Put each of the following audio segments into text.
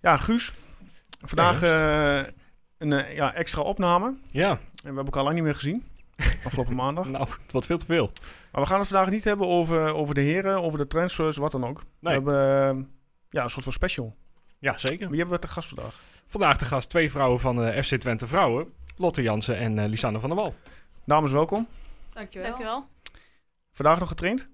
Ja, Guus. Vandaag uh, een uh, ja, extra opname. Ja. En we hebben elkaar lang niet meer gezien. Afgelopen maandag. nou, het wordt veel te veel. Maar we gaan het vandaag niet hebben over, over de heren, over de transfers, wat dan ook. Nee. We hebben uh, ja, een soort van special. Ja, zeker. Wie hebben we te gast vandaag? Vandaag de gast twee vrouwen van de FC Twente Vrouwen. Lotte Jansen en uh, Lisanne van der Wal. Dames, welkom. Dankjewel. Dankjewel. Vandaag nog getraind?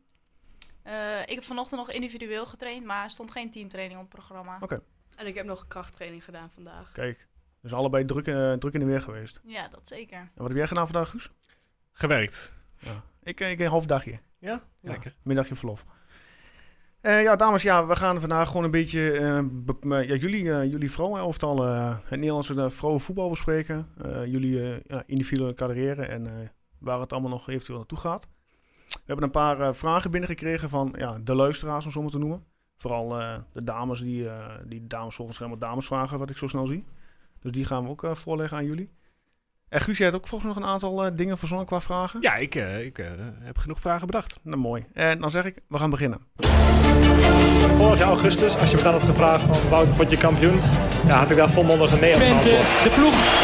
Uh, ik heb vanochtend nog individueel getraind, maar er stond geen teamtraining op het programma. Oké. Okay. En ik heb nog krachttraining gedaan vandaag. Kijk, dus allebei druk, uh, druk in de weer geweest. Ja, dat zeker. En wat heb jij gedaan vandaag, Guus? Gewerkt. Ja. Ik, ik een half dagje. Ja? Lekker. Ja, middagje verlof. Uh, ja, dames, ja, we gaan vandaag gewoon een beetje uh, ja, jullie, uh, jullie vrouwenelftal, het Nederlandse vrouwenvoetbal bespreken. jullie ja, individuele carrière en waar het allemaal nog eventueel naartoe gaat. We hebben een paar vragen binnengekregen van ja, de luisteraars, om zo maar te noemen. Vooral de dames, die, die dames volgens helemaal damesvragen, wat ik zo snel zie. Dus die gaan we ook voorleggen aan jullie. En Guus, jij hebt ook volgens nog een aantal uh, dingen verzonnen qua vragen? Ja, ik, uh, ik uh, heb genoeg vragen bedacht. Nou, mooi. En dan zeg ik, we gaan beginnen. Vorig jaar augustus, als je me dan had gevraagd van Wouter, word je kampioen? Ja, had ik daar volmondig een nee op Twente, de ploeg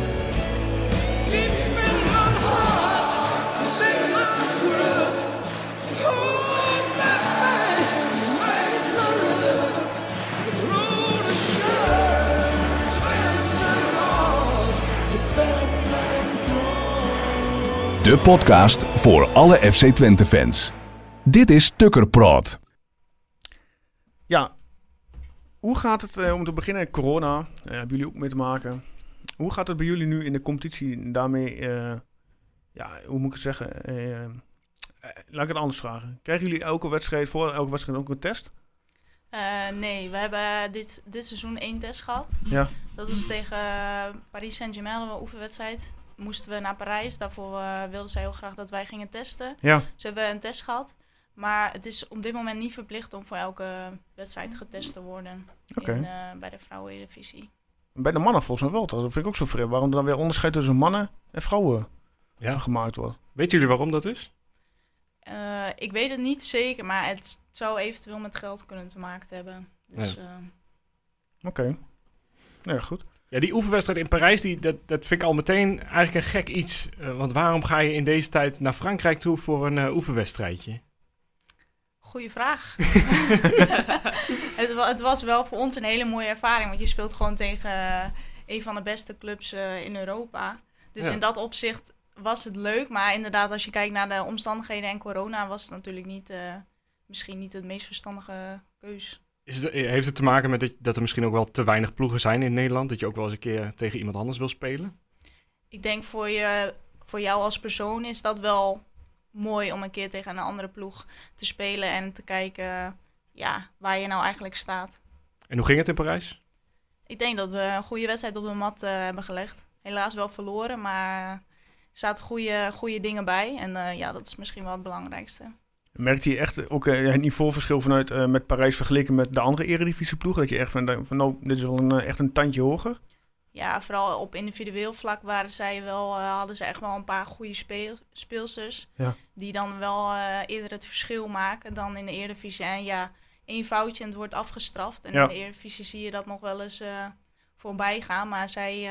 De podcast voor alle FC Twente fans. Dit is Tukkerpraat. Ja, hoe gaat het uh, om te beginnen? Corona, uh, hebben jullie ook mee te maken. Hoe gaat het bij jullie nu in de competitie? Daarmee, uh, ja, hoe moet ik het zeggen? laat ik het anders vragen. Krijgen jullie elke wedstrijd voor elke wedstrijd ook een test? Uh, nee, we hebben dit, dit seizoen één test gehad. Ja. Dat was tegen Paris Saint-Germain, een oefenwedstrijd moesten we naar Parijs. Daarvoor uh, wilden zij heel graag dat wij gingen testen. Ja. Ze hebben een test gehad. Maar het is op dit moment niet verplicht om voor elke wedstrijd getest te worden okay. in, uh, bij de vrouwendivisie. Bij de mannen volgens mij wel. Dat vind ik ook zo vreemd. Waarom er dan weer onderscheid tussen mannen en vrouwen ja. gemaakt wordt. Weten jullie waarom dat is? Uh, ik weet het niet zeker, maar het zou eventueel met geld kunnen te maken hebben. Dus, ja. Oké. Okay. Ja, goed. Ja, die oefenwedstrijd in Parijs, die, dat, dat vind ik al meteen eigenlijk een gek iets. Uh, want waarom ga je in deze tijd naar Frankrijk toe voor een uh, oefenwedstrijdje? Goeie vraag. het, het, was wel voor ons een hele mooie ervaring. Want je speelt gewoon tegen uh, een van de beste clubs in Europa. Dus ja. in dat opzicht was het leuk. Maar inderdaad, als je kijkt naar de omstandigheden en corona... was het natuurlijk niet, misschien niet het meest verstandige keus. Is heeft het te maken met dat, dat er misschien ook wel te weinig ploegen zijn in Nederland? Dat je ook wel eens een keer tegen iemand anders wil spelen? Ik denk voor, je, voor jou als persoon is dat wel mooi om een keer tegen een andere ploeg te spelen en te kijken ja, waar je nou eigenlijk staat. En hoe ging het in Parijs? Ik denk dat we een goede wedstrijd op de mat uh, hebben gelegd. Helaas wel verloren, maar er zaten goede, goede dingen bij. En uh, ja, dat is misschien wel het belangrijkste. Merkt je echt ook uh, het niveauverschil vanuit uh, met Parijs vergeleken met de andere eredivisieploegen? Dat je echt van, van nou, dit is wel een, echt een tandje hoger? Ja, vooral op individueel vlak waren zij wel, uh, hadden ze echt wel een paar goede speel, speelsters. Ja. Die dan wel eerder het verschil maken dan in de eredivisie. En ja, één foutje en het wordt afgestraft. En ja. in de eredivisie zie je dat nog wel eens voorbij gaan. Maar zij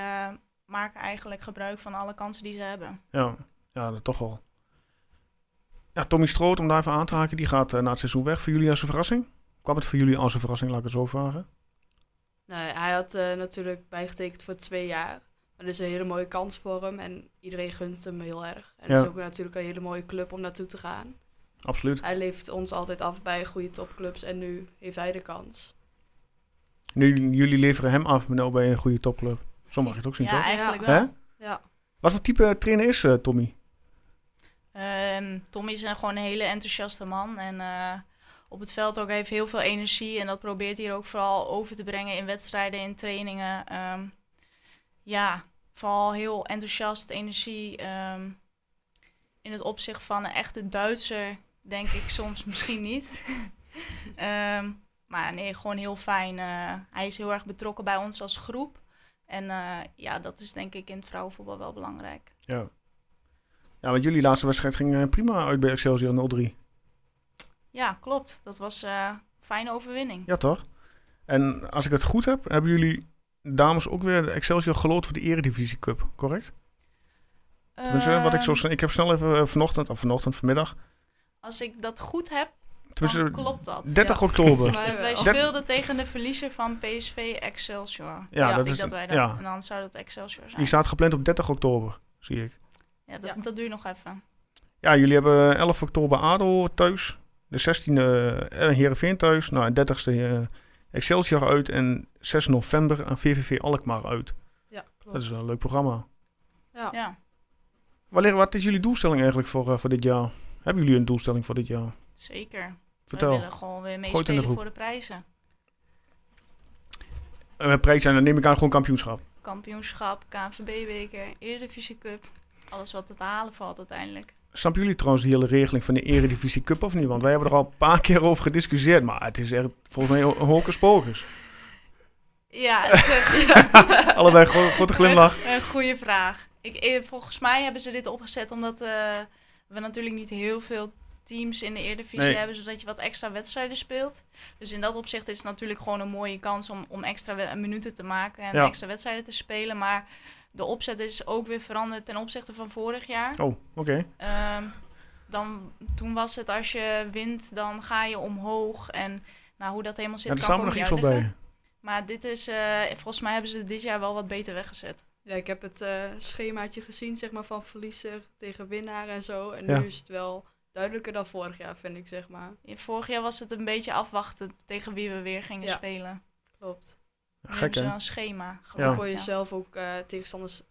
maken eigenlijk gebruik van alle kansen die ze hebben. Ja, ja dat toch wel. Ja, Tommy Stroot, om daar even aan te haken, die gaat uh, na het seizoen weg. Voor jullie als een verrassing? Kwam het voor jullie als een verrassing, laat ik het zo vragen? Nee, hij had uh, natuurlijk bijgetekend voor twee jaar. Maar dat is een hele mooie kans voor hem en iedereen gunt hem heel erg. En Ja. het is ook natuurlijk een hele mooie club om naartoe te gaan. Absoluut. Hij levert ons altijd af bij goede topclubs en nu heeft hij de kans. Nu, jullie leveren hem af nou bij een goede topclub. Zo mag je het ook zien, ja, toch? eigenlijk Hè? wel. Ja. Wat voor type trainer is uh, Tommy? Ehm, Tommy is een, gewoon een hele enthousiaste man. En eh, op het veld ook heeft heel veel energie. En dat probeert hij ook vooral over te brengen in wedstrijden, in trainingen. Ehm, ja, vooral heel enthousiast, energie. ehm, in het opzicht van een echte Duitser, denk ik soms misschien niet. Ehm, maar nee, gewoon heel fijn. eh, hij is heel erg betrokken bij ons als groep. En eh, ja, dat is denk ik in het vrouwenvoetbal wel belangrijk. Ja. Ja, want jullie laatste wedstrijd ging eh, prima uit bij Excelsior 0-3. Ja, klopt. Dat was eh, een fijne overwinning. Ja, toch? En als ik het goed heb, hebben jullie dames ook weer de Excelsior geloot voor de Eredivisie Cup, correct? Wat ik zo Ehm. Ik heb snel even eh, vanochtend, of vanochtend, vanmiddag... Als ik dat goed heb, dan klopt dat. 30 Ja. oktober. Wij speelden tegen de verliezer van PSV Excelsior. Ja, Ja, dat dat is... dat wij dat. ja, En dan zou dat Excelsior zijn. die staat gepland op 30 oktober, zie ik. Ja, dat, Ja. dat duurt nog even. Ja, jullie hebben 11 oktober ADO thuis. De 16e uh, Heerenveen thuis. Nou, en 30e eh, Excelsior uit. En 6 november aan VVV Alkmaar uit. Ja, klopt. Dat is wel een leuk programma. Ja. Ja, Wanneer, wat is jullie doelstelling eigenlijk voor, eh, voor dit jaar? Hebben jullie een doelstelling voor dit jaar? zeker. Vertel. We willen gewoon weer Gooi het in de meespelen voor de prijzen. En met prijs zijn, dan neem ik aan gewoon kampioenschap. Kampioenschap, KNVB-beker, Eredivisie Cup. Alles wat te halen valt uiteindelijk. Snappen jullie trouwens die hele regeling van de Eredivisie Cup of niet? Want wij hebben er al een paar keer over gediscussieerd. Maar het is echt volgens mij een hocus pocus. Ja, het is Allebei gro grote glimlach. Een goede vraag. Ik, eh, volgens mij hebben ze dit opgezet omdat eh, we natuurlijk niet heel veel teams in de Eredivisie Nee. hebben, zodat je wat extra wedstrijden speelt. Dus in dat opzicht is het natuurlijk gewoon een mooie kans om, om extra minuten te maken en Ja. extra wedstrijden te spelen. Maar de opzet is ook weer veranderd ten opzichte van vorig jaar. Oh, oké. Ehm, dan, toen was het als je wint, dan ga je omhoog. En nou, hoe dat helemaal zit, Ja, er kan staan ik we ook nog niet iets bij. Maar dit is, eh, volgens mij hebben ze dit jaar wel wat beter weggezet. Ja, ik heb het eh, schemaatje gezien, zeg maar, van verliezer tegen winnaar en zo. En Ja. nu is het wel duidelijker dan vorig jaar, vind ik, zeg maar. Ja, Vorig jaar was het een beetje afwachten tegen wie we weer gingen Ja. spelen. Klopt. Gek hebben ze een schema Dan Ja. kon je ja. zelf ook eh, tegenstanders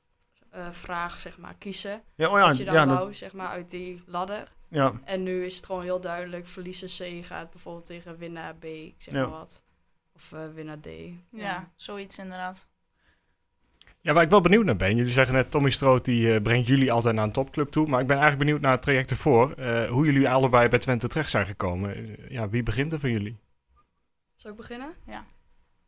eh vraag, zeg maar, kiezen. Ja, oh ja, Wat je dan ja, dat- zeg maar, uit die ladder. ja. En nu is het gewoon heel duidelijk. Verliezer C gaat bijvoorbeeld tegen winnaar B, ik zeg Ja. maar wat. Of eh, winnaar D. Ja, zoiets inderdaad. Ja, waar ik wel benieuwd naar ben. Jullie zeggen net, Tommy Stroot die eh, brengt jullie altijd naar een topclub toe. Maar ik ben eigenlijk benieuwd naar het traject ervoor. Eh, hoe jullie allebei bij Twente terecht zijn gekomen. Ja, wie begint er van jullie? Zal ik beginnen? Ja.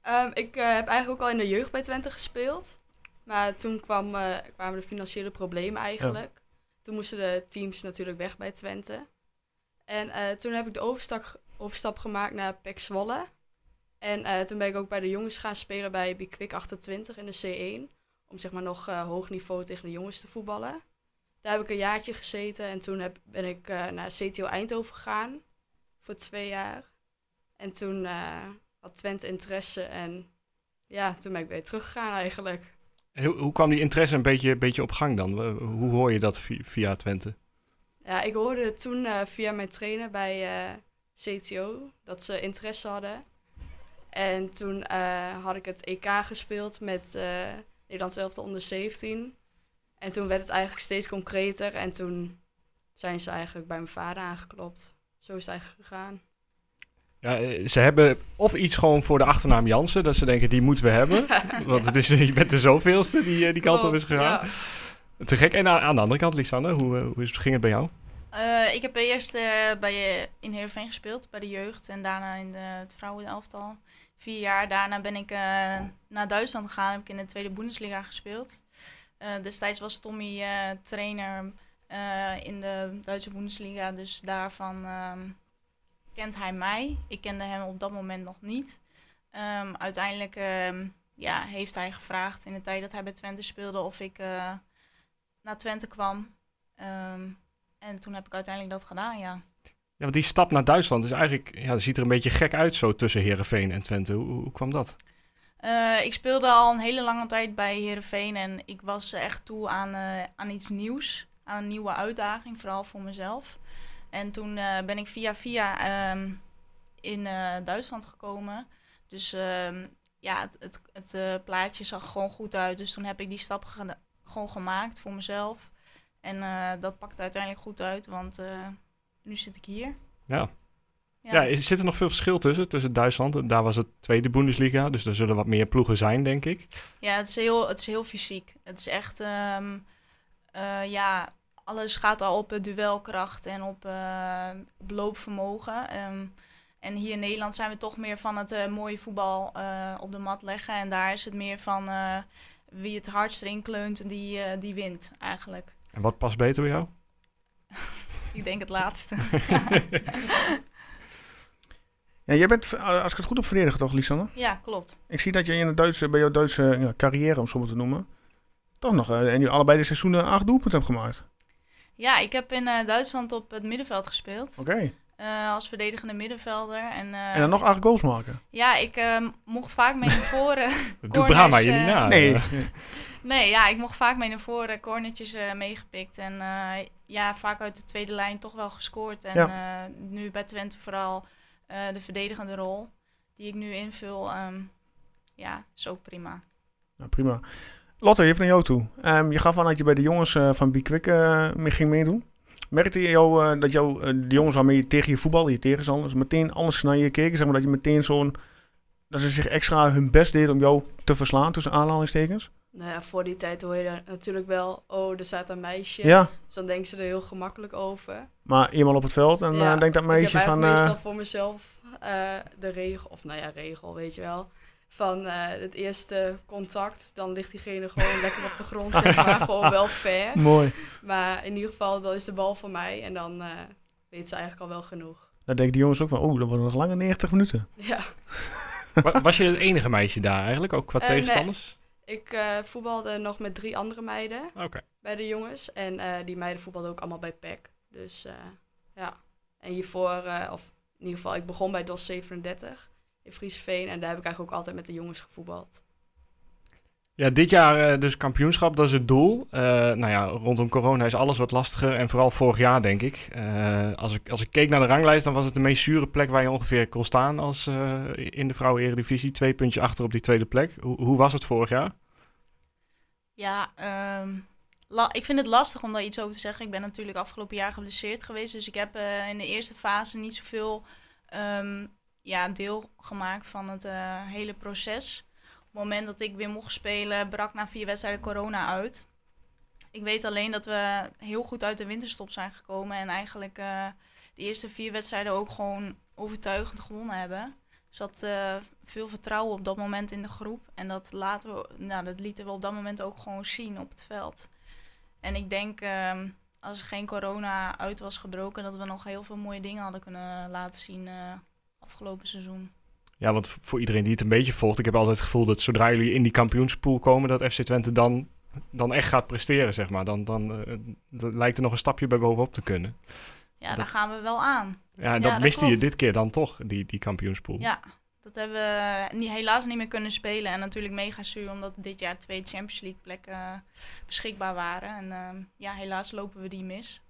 Ehm, ik eh, heb eigenlijk ook al in de jeugd bij Twente gespeeld. Maar toen kwam, eh, kwamen de financiële problemen eigenlijk. Toen moesten de teams natuurlijk weg bij Twente. En eh, toen heb ik de overstap, overstap gemaakt naar PEC Zwolle. En toen ben ik ook bij de jongens gaan spelen bij Bikwik 28 in de C1. Om zeg maar nog hoog niveau tegen de jongens te voetballen. Daar heb ik een jaartje gezeten en toen heb, ben ik naar CTO Eindhoven gegaan. Voor twee jaar. En toen had Twente interesse en ja, toen ben ik weer teruggegaan eigenlijk. En hoe, hoe kwam die interesse een beetje, beetje op gang dan? Hoe hoor je dat vi- via Twente? Ja, ik hoorde het toen eh, via mijn trainer bij eh, CTO dat ze interesse hadden. En toen eh, had ik het EK gespeeld met Nederlands elftal onder 17. En toen werd het eigenlijk steeds concreter en toen zijn ze eigenlijk bij mijn vader aangeklopt. Zo is het eigenlijk gegaan. Ja, eh, ze hebben of iets gewoon voor de achternaam Jansen, dat ze denken die moeten we hebben. Want het is, je bent de zoveelste die eh, die kant op is gegaan. ja. Te gek. En aan, de andere kant, Lisanne, hoe, eh, hoe is, ging het bij jou? Ik heb eerst eh, bij, in Heerenveen gespeeld, bij de jeugd. En daarna in de, het vrouwenelftal. Vier jaar. Daarna ben ik naar Duitsland gegaan. Heb ik in de tweede Bundesliga gespeeld. Destijds was Tommy trainer in de Duitse Bundesliga. Dus daarvan ehm, kent hij mij. Ik kende hem op dat moment nog niet. Ehm, uiteindelijk ehm, ja, heeft hij gevraagd in de tijd dat hij bij Twente speelde of ik eh, naar Twente kwam. Ehm, en toen heb ik uiteindelijk dat gedaan, ja. Ja, want die stap naar Duitsland is eigenlijk, ja, dat ziet er een beetje gek uit zo tussen Herenveen en Twente. Hoe, hoe kwam dat? Eh, ik speelde al een hele lange tijd bij Herenveen en ik was echt toe aan, eh, aan iets nieuws. Aan een nieuwe uitdaging, vooral voor mezelf. En toen eh, ben ik via via ehm, in eh, Duitsland gekomen. Dus ehm, ja, het, het, het eh, plaatje zag gewoon goed uit. Dus toen heb ik die stap gewoon gemaakt voor mezelf. En dat pakte uiteindelijk goed uit, want nu zit ik hier. Ja. Ja, is, zit er nog veel verschil tussen, tussen Duitsland? en Daar was het tweede Bundesliga, dus er zullen wat meer ploegen zijn, denk ik. Ja, het is heel, het is heel fysiek. Het is echt, ehm, eh, ja, alles gaat al op eh, duelkracht en op, eh, op loopvermogen. Ehm, en hier in Nederland zijn we toch meer van het eh, mooie voetbal eh, op de mat leggen. En daar is het meer van eh, wie het hardst erin kleunt, die, eh, die wint eigenlijk. En wat past beter bij jou? Ik denk het laatste. Ja, jij bent, als ik het goed heb, verdediger toch, Lisanne? ja, klopt. Ik zie dat je in het Duitse, bij jouw Duitse ja, carrière, om het zo maar te noemen, toch nog en je allebei de seizoenen acht doelpunten hebt gemaakt. Ja, ik heb in eh, Duitsland op het middenveld gespeeld. Oké. eh, als verdedigende middenvelder. En, eh, En dan nog acht goals maken. Ja, ik eh, mocht vaak mee naar voren. Doe Corners, Brahma je niet na. Nee. Nee, ja, ik mocht vaak mee naar voren, cornertjes eh, meegepikt. En eh, ja, vaak uit de tweede lijn toch wel gescoord. En Ja. eh, nu bij Twente vooral eh, de verdedigende rol die ik nu invul. ehm, ja, is ook prima. Ja, prima. Lotte, even naar jou toe. Ehm, je gaf aan dat je bij de jongens eh, van Be Quick eh, mee ging meedoen. Merkte je jou, eh, dat jou, de jongens waarmee je tegen je voetbal, je tegenstanders, meteen anders naar je keken? Zeg maar dat je meteen zo'n... Dat ze zich extra hun best deden om jou te verslaan, tussen aanhalingstekens? Nou ja, voor die tijd hoor je daar natuurlijk wel, oh, er staat een meisje. Ja, Dus dan denken ze er heel gemakkelijk over. maar eenmaal op het veld en Ja, eh, denkt dat ik meisje heb van... eh, meestal voor mezelf de regel, of nou ja, regel, weet je wel. Van eh, het eerste contact, dan ligt diegene gewoon lekker op de grond, zeg maar, gewoon wel fair. mooi. Maar in ieder geval, dan is de bal voor mij en dan eh weet ze eigenlijk al wel genoeg. Dan denken die jongens ook van, oh, dat worden nog lange 90 minuten. Ja, wa- was je het enige meisje daar eigenlijk, ook qua Eh, nee. tegenstanders? ik eh, voetbalde nog met drie andere meiden Oké. bij de jongens. En eh, die meiden voetbalden ook allemaal bij PEC. Dus eh, ja, en hiervoor, eh, of in ieder geval, ik begon bij DOS 37 in Friesveen. En daar heb ik eigenlijk ook altijd met de jongens gevoetbald. Ja, dit jaar eh, dus kampioenschap, dat is het doel. Eh, nou ja, rondom corona is alles wat lastiger. En vooral vorig jaar, denk ik. Eh, als, ik als ik keek naar de ranglijst, dan was het de meest zure plek waar je ongeveer kon staan als, eh, in de vrouwen-eredivisie. Twee puntjes achter op die tweede plek. Hoe, hoe was het vorig jaar? Ja, ehm, ik vind het lastig om daar iets over te zeggen. Ik ben natuurlijk afgelopen jaar geblesseerd geweest. Dus ik heb eh, in de eerste fase niet zoveel ehm, ja, deel gemaakt van het eh, hele proces. Op het moment dat ik weer mocht spelen, brak na vier wedstrijden corona uit. Ik weet alleen dat we heel goed uit de winterstop zijn gekomen. En eigenlijk eh, de eerste vier wedstrijden ook gewoon overtuigend gewonnen hebben. Er zat eh, veel vertrouwen op dat moment in de groep. En dat, laten nou, dat lieten we op dat moment ook gewoon zien op het veld. En ik denk, ehm, als er geen corona uit was gebroken, dat we nog heel veel mooie dingen hadden kunnen laten zien afgelopen seizoen. Ja, want voor iedereen die het een beetje volgt, ik heb altijd het gevoel dat zodra jullie in die kampioenspool komen, dat FC Twente dan, dan echt gaat presteren, zeg maar. Dan, dan eh, lijkt er nog een stapje bij bovenop te kunnen. Ja, Dat- daar gaan we wel aan. Ja, en Ja, dat miste je dit keer dan toch, die, die kampioenspool. Ja, dat hebben we niet, helaas niet meer kunnen spelen. En natuurlijk mega zuur, omdat dit jaar twee Champions League plekken eh, beschikbaar waren. En ehm, ja, helaas lopen we die mis.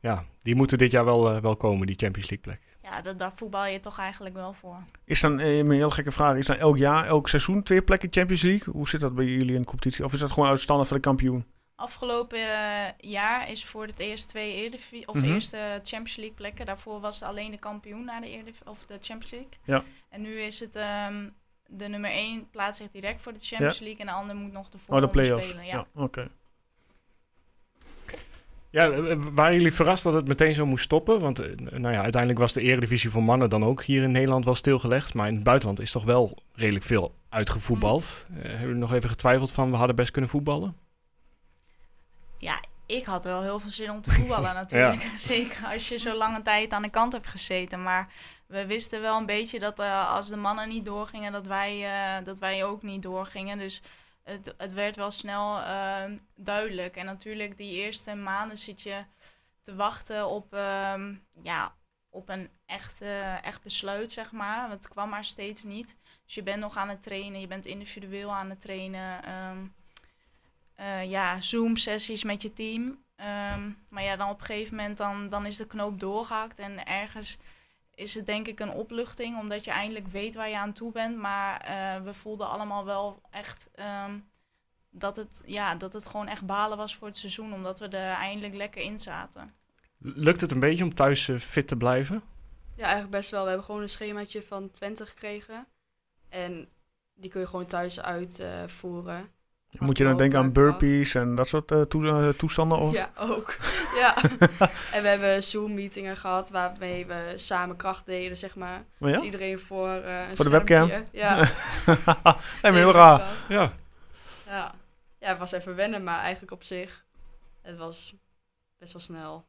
Ja, die moeten dit jaar wel, eh, wel komen, die Champions League plek. Ja, dat, daar voetbal je toch eigenlijk wel voor. Is dan, eh, een heel gekke vraag, is dan elk jaar, elk seizoen twee plekken Champions League? Hoe zit dat bij jullie in de competitie? Of is dat gewoon uitstandard voor de kampioen? Afgelopen eh, jaar is voor het eerst twee Eredivi- of Mhm. eerste Champions League plekken. Daarvoor was alleen de kampioen naar de, Erediv- of de Champions League. Ja. En nu is het ehm, de nummer 1 plaatst zich direct voor de Champions League en de ander moet nog de Oh, de spelen. Ja, Ja. oké. Ja, eh, eh, waren jullie verrast dat het meteen zo moest stoppen? Want eh, nou ja, uiteindelijk was de eredivisie voor mannen dan ook hier in Nederland wel stilgelegd. Maar in het buitenland is toch wel redelijk veel uitgevoetbald. Eh, hebben jullie nog even getwijfeld van we hadden best kunnen voetballen? ja, ik had wel heel veel zin om te voetballen natuurlijk. Zeker als je zo lange tijd aan de kant hebt gezeten. Maar we wisten wel een beetje dat als de mannen niet doorgingen, dat wij, dat wij ook niet doorgingen. Dus het, het werd wel snel eh, duidelijk. En natuurlijk die eerste maanden zit je te wachten op, ehm, ja, op een echt, eh, echt besluit, zeg maar. Het kwam maar steeds niet. Dus je bent nog aan het trainen, je bent individueel aan het trainen. ehm, eh, ja, Zoom-sessies met je team. Ehm, maar ja, dan op een gegeven moment dan, dan is de knoop doorgehakt. En ergens is het denk ik een opluchting, omdat je eindelijk weet waar je aan toe bent. Maar eh, we voelden allemaal wel echt ehm, dat, het, ja, dat het gewoon echt balen was voor het seizoen, omdat we er eindelijk lekker in zaten. Lukt het een beetje om thuis eh, fit te blijven? Ja, eigenlijk best wel. We hebben gewoon een schemaatje van 20 gekregen. En die kun je gewoon thuis uitvoeren. Moet je dan denken aan burpees en dat soort eh, toe- eh, toestanden? Of? Ja, ook. ja. en we hebben Zoom-meetingen gehad waarmee we samen kracht deden, zeg maar. Oh ja? Dus iedereen voor eh, een Voor de webcam? Ja. nee, maar heel raar. Ja. Ja. ja, het was even wennen, maar eigenlijk op zich, het was best wel snel.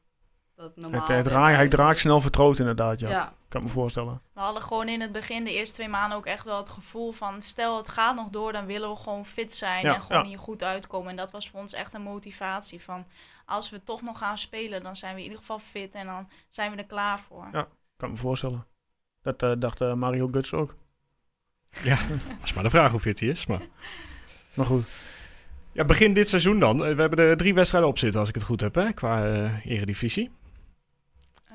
Dat normaal werd raai, hij draait snel vertrouwd inderdaad, ja. Ja. Kan ik me voorstellen. We hadden gewoon in het begin, de eerste twee maanden, ook echt wel het gevoel van... stel het gaat nog door, dan willen we gewoon fit zijn Ja, en gewoon ja. hier goed uitkomen. En dat was voor ons echt een motivatie van... als we toch nog gaan spelen, dan zijn we in ieder geval fit en dan zijn we er klaar voor. Ja. Kan ik me voorstellen. Dat eh, dacht eh, Mario Guts ook. is maar de vraag hoe fit hij is. Maar... Maar goed. Ja, begin dit seizoen dan. Eh, We hebben er drie wedstrijden op zitten, als ik het goed heb, hè, qua eredivisie.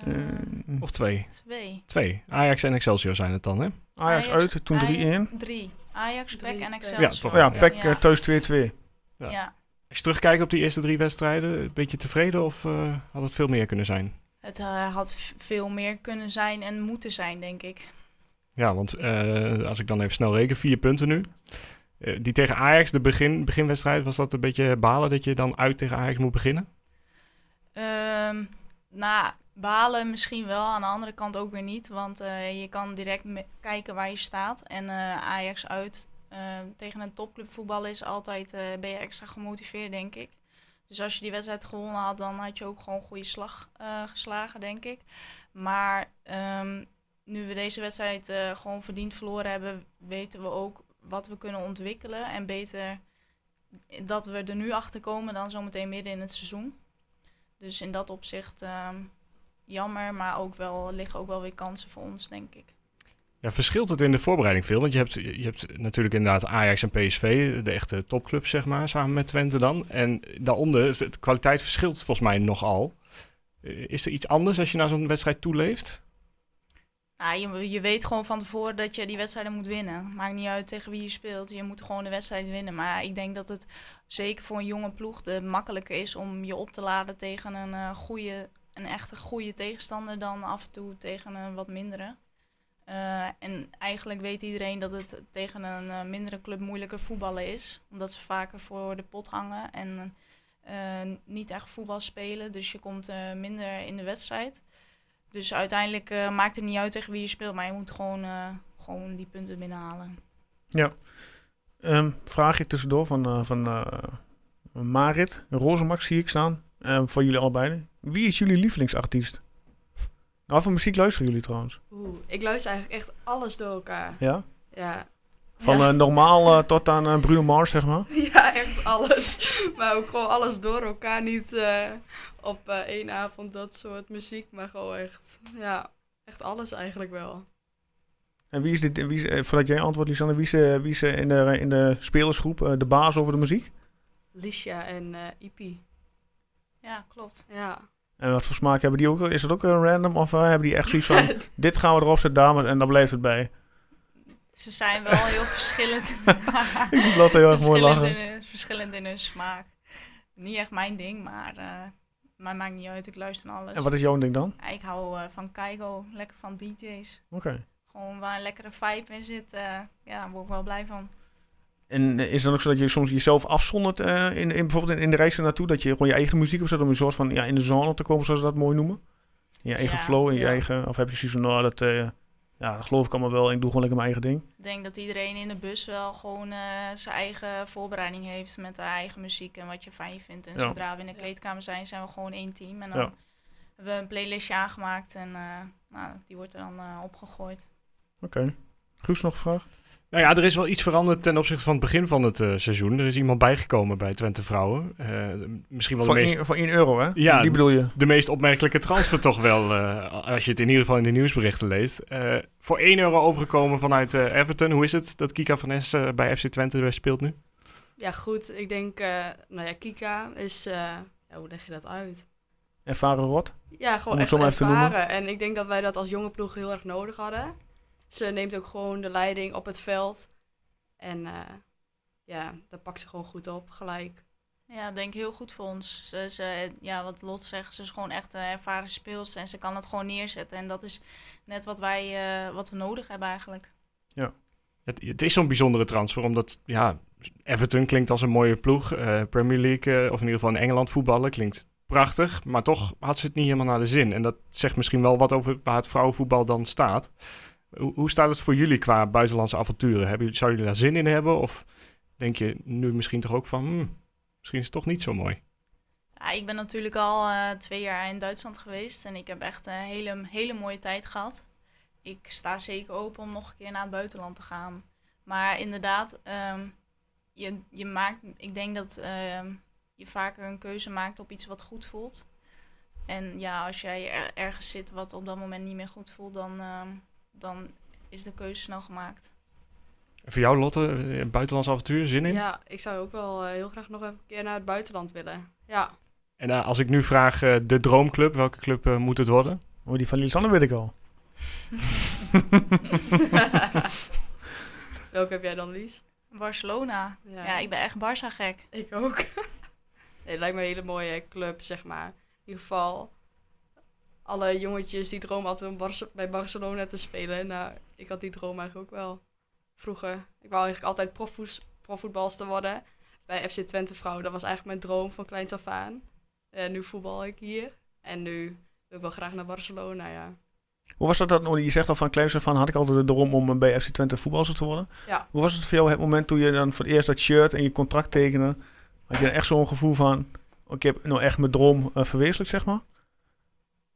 Eh, Eh, Of twee? twee. Twee. Ajax en Excelsior zijn het dan, hè? Ajax Ajax- uit, toen 3-1. Ajax- Drie. Ajax, PEC en. Excelsior. Ja, toch. Ja, Pek Ja. eh, thuis 2-2. Ja. Ja. Als je terugkijkt op die eerste drie wedstrijden, een beetje tevreden of eh, had het veel meer kunnen zijn? Het eh, had veel meer kunnen zijn en moeten zijn, denk ik. Ja, want eh, als ik dan even snel reken, vier punten nu. Eh, die tegen Ajax, de begin, beginwedstrijd, was dat een beetje balen dat je dan uit tegen Ajax moet beginnen? Ehm nou, balen misschien wel, aan de andere kant ook weer niet. Want eh, je kan direct kijken waar je staat. En eh, Ajax uit eh, tegen een topclub voetballen is altijd, ben je extra gemotiveerd, denk ik. Dus als je die wedstrijd gewonnen had, dan had je ook gewoon een goede slag geslagen, denk ik. Maar ehm, nu we deze wedstrijd gewoon verdiend verloren hebben, weten we ook wat we kunnen ontwikkelen. En beter dat we er nu achter komen dan zometeen midden in het seizoen. Dus in dat opzicht ehm, jammer, maar ook wel, liggen ook wel weer kansen voor ons, denk ik. Ja, verschilt het in de voorbereiding veel? Want je hebt, je hebt natuurlijk inderdaad Ajax en PSV, de echte topclubs, zeg maar, samen met Twente dan. En daaronder, is de kwaliteit verschilt volgens mij nogal. Eh, Is er iets anders als je naar zo'n wedstrijd toeleeft? Nou, je, je weet gewoon van tevoren dat je die wedstrijden moet winnen. Maakt niet uit tegen wie je speelt. Je moet gewoon de wedstrijd winnen. Maar ik denk dat het zeker voor een jonge ploeg de makkelijker is om je op te laden tegen een, eh goede, een echte goede tegenstander dan af en toe tegen een wat mindere. Eh, en eigenlijk weet iedereen dat het tegen een eh, mindere club moeilijker voetballen is. Omdat ze vaker voor de pot hangen en eh, niet echt voetbal spelen. Dus je komt minder in de wedstrijd. Dus uiteindelijk maakt het niet uit tegen wie je speelt, maar je moet gewoon, gewoon die punten binnenhalen. Ehm vraagje tussendoor van, van Marit. Rozemax zie ik staan. Eh, voor jullie allebei. Wie is jullie lievelingsartiest? Nou, voor muziek luisteren jullie trouwens. Oeh, ik luister eigenlijk echt alles door elkaar. Ja? Ja, Van ja. eh, normaal eh, tot aan eh, Bruno Mars, zeg maar. ja, echt alles. Maar ook gewoon alles door elkaar. Niet eh, op eh, één avond dat soort muziek, maar gewoon echt, ja, echt alles eigenlijk wel. En wie is dit, wie is, voordat jij antwoordt, Lisanne, wie is, wie is in, de, in de spelersgroep eh, de baas over de muziek? Licia en eh Ipi. Ja, klopt. Ja. En wat voor smaak hebben die ook? Is dat ook een random? Of eh, hebben die echt zoiets van, dit gaan we erop zetten, dames, en dan blijft het bij? Ze zijn wel heel verschillend. Ik zie Lotte heel erg mooi lachen. in verschillend in hun smaak. Niet echt mijn ding, maar uh, mij maakt niet uit. Ik luister naar alles. En wat is jouw ding dan? Ja, ik hou uh, van Keigo, lekker van DJ's. Oké. Okay. Gewoon waar een lekkere vibe in zit, ja, daar word ik wel blij van. En is het dan ook zo dat je soms jezelf afzondert uh, in, in, bijvoorbeeld in, in de reis naartoe? Dat je gewoon je eigen muziek opzet om een soort van ja, in de zone te komen, zoals ze dat mooi noemen? In je eigen Ja, flow, in je ja. eigen... Of heb je zoiets van, nou, dat, uh, ja, dat geloof ik allemaal wel. Ik doe gewoon lekker mijn eigen ding. Ik denk dat iedereen in de bus wel gewoon uh, zijn eigen voorbereiding heeft met haar eigen muziek en wat je fijn vindt. En Ja. zodra we in de kleedkamer zijn, zijn we gewoon één team. En dan Ja. hebben we een playlistje aangemaakt en uh, nou, die wordt er dan uh, opgegooid. Oké. Okay. Guus, nog een vraag? Nou ja, er is wel iets veranderd ten opzichte van het begin van het uh, seizoen. Er is iemand bijgekomen bij Twente Vrouwen. Uh, misschien wel voor de meest... één, voor 1 euro, hè? Ja, Die bedoel je? De meest opmerkelijke transfer toch wel, uh, als je het in ieder geval in de nieuwsberichten leest. Uh, voor 1 euro overgekomen vanuit uh, Everton. Hoe is het dat Kika van Es bij FC Twente speelt nu? Ja, goed. Ik denk, uh, nou ja, Kika is, uh, ja, hoe leg je dat uit? Ervaren rot? Ja, gewoon Om echt ervaren. En ik denk dat wij dat als jonge ploeg heel erg nodig hadden. Ze neemt ook gewoon de leiding op het veld. En uh, ja, dat pakt ze gewoon goed op, gelijk. Ja, ik denk heel goed voor ons. Ze, ze, ja, wat Lot zegt, ze is gewoon echt een ervaren speelster en ze kan het gewoon neerzetten. En dat is net wat wij uh, wat we nodig hebben eigenlijk. Ja. Het, het is zo'n bijzondere transfer, omdat ja, Everton klinkt als een mooie ploeg. Uh, Premier League, uh, of in ieder geval in Engeland voetballen, klinkt prachtig. Maar toch had ze het niet helemaal naar de zin. En dat zegt misschien wel wat over waar het vrouwenvoetbal dan staat. Hoe, staat het voor jullie qua buitenlandse avonturen? Hebben, zou jullie daar zin in hebben? Of denk je nu misschien toch ook van, hmm, misschien is het toch niet zo mooi. Ja, ik ben natuurlijk al eh, twee jaar in Duitsland geweest en ik heb echt een hele, hele mooie tijd gehad. Ik sta zeker open om nog een keer naar het buitenland te gaan. Maar inderdaad, ehm, je, je maakt, ik denk dat ehm, je vaker een keuze maakt op iets wat goed voelt. En ja, als jij er- ergens zit wat op dat moment niet meer goed voelt, dan, ehm, dan is de keuze snel gemaakt. En voor jou, Lotte, eh, buitenlands avontuur, zin in? Ja, ik zou ook wel eh, heel graag nog even een keer naar het buitenland willen. Ja, En eh, als ik nu vraag, de droomclub, welke club moet het worden? Oh, die van Lisanne weet ik al. welke heb jij dan, Lies? Barcelona. Ja, ik ben echt Barça gek. Ik ook. nee, het lijkt me een hele mooie club, zeg maar. In ieder geval, alle jongetjes die dromen altijd om bij Barcelona te spelen. Nou, ik had die droom eigenlijk ook wel vroeger. Ik wou eigenlijk altijd profvoetbalster worden. Bij FC Twente Vrouw, dat was eigenlijk mijn droom van kleins af aan. En nu voetbal ik hier. En nu wil ik wel graag naar Barcelona, ja. Hoe was dat dan? Je zegt al van kleins af aan had ik altijd de droom om bij FC Twente voetbalster te worden. Ja. Hoe was het voor jou het moment toen je dan voor het eerst dat shirt en je contract tekende? Had je dan echt zo'n gevoel van, oh, ik heb nou echt mijn droom eh, verwezenlijkt, zeg maar?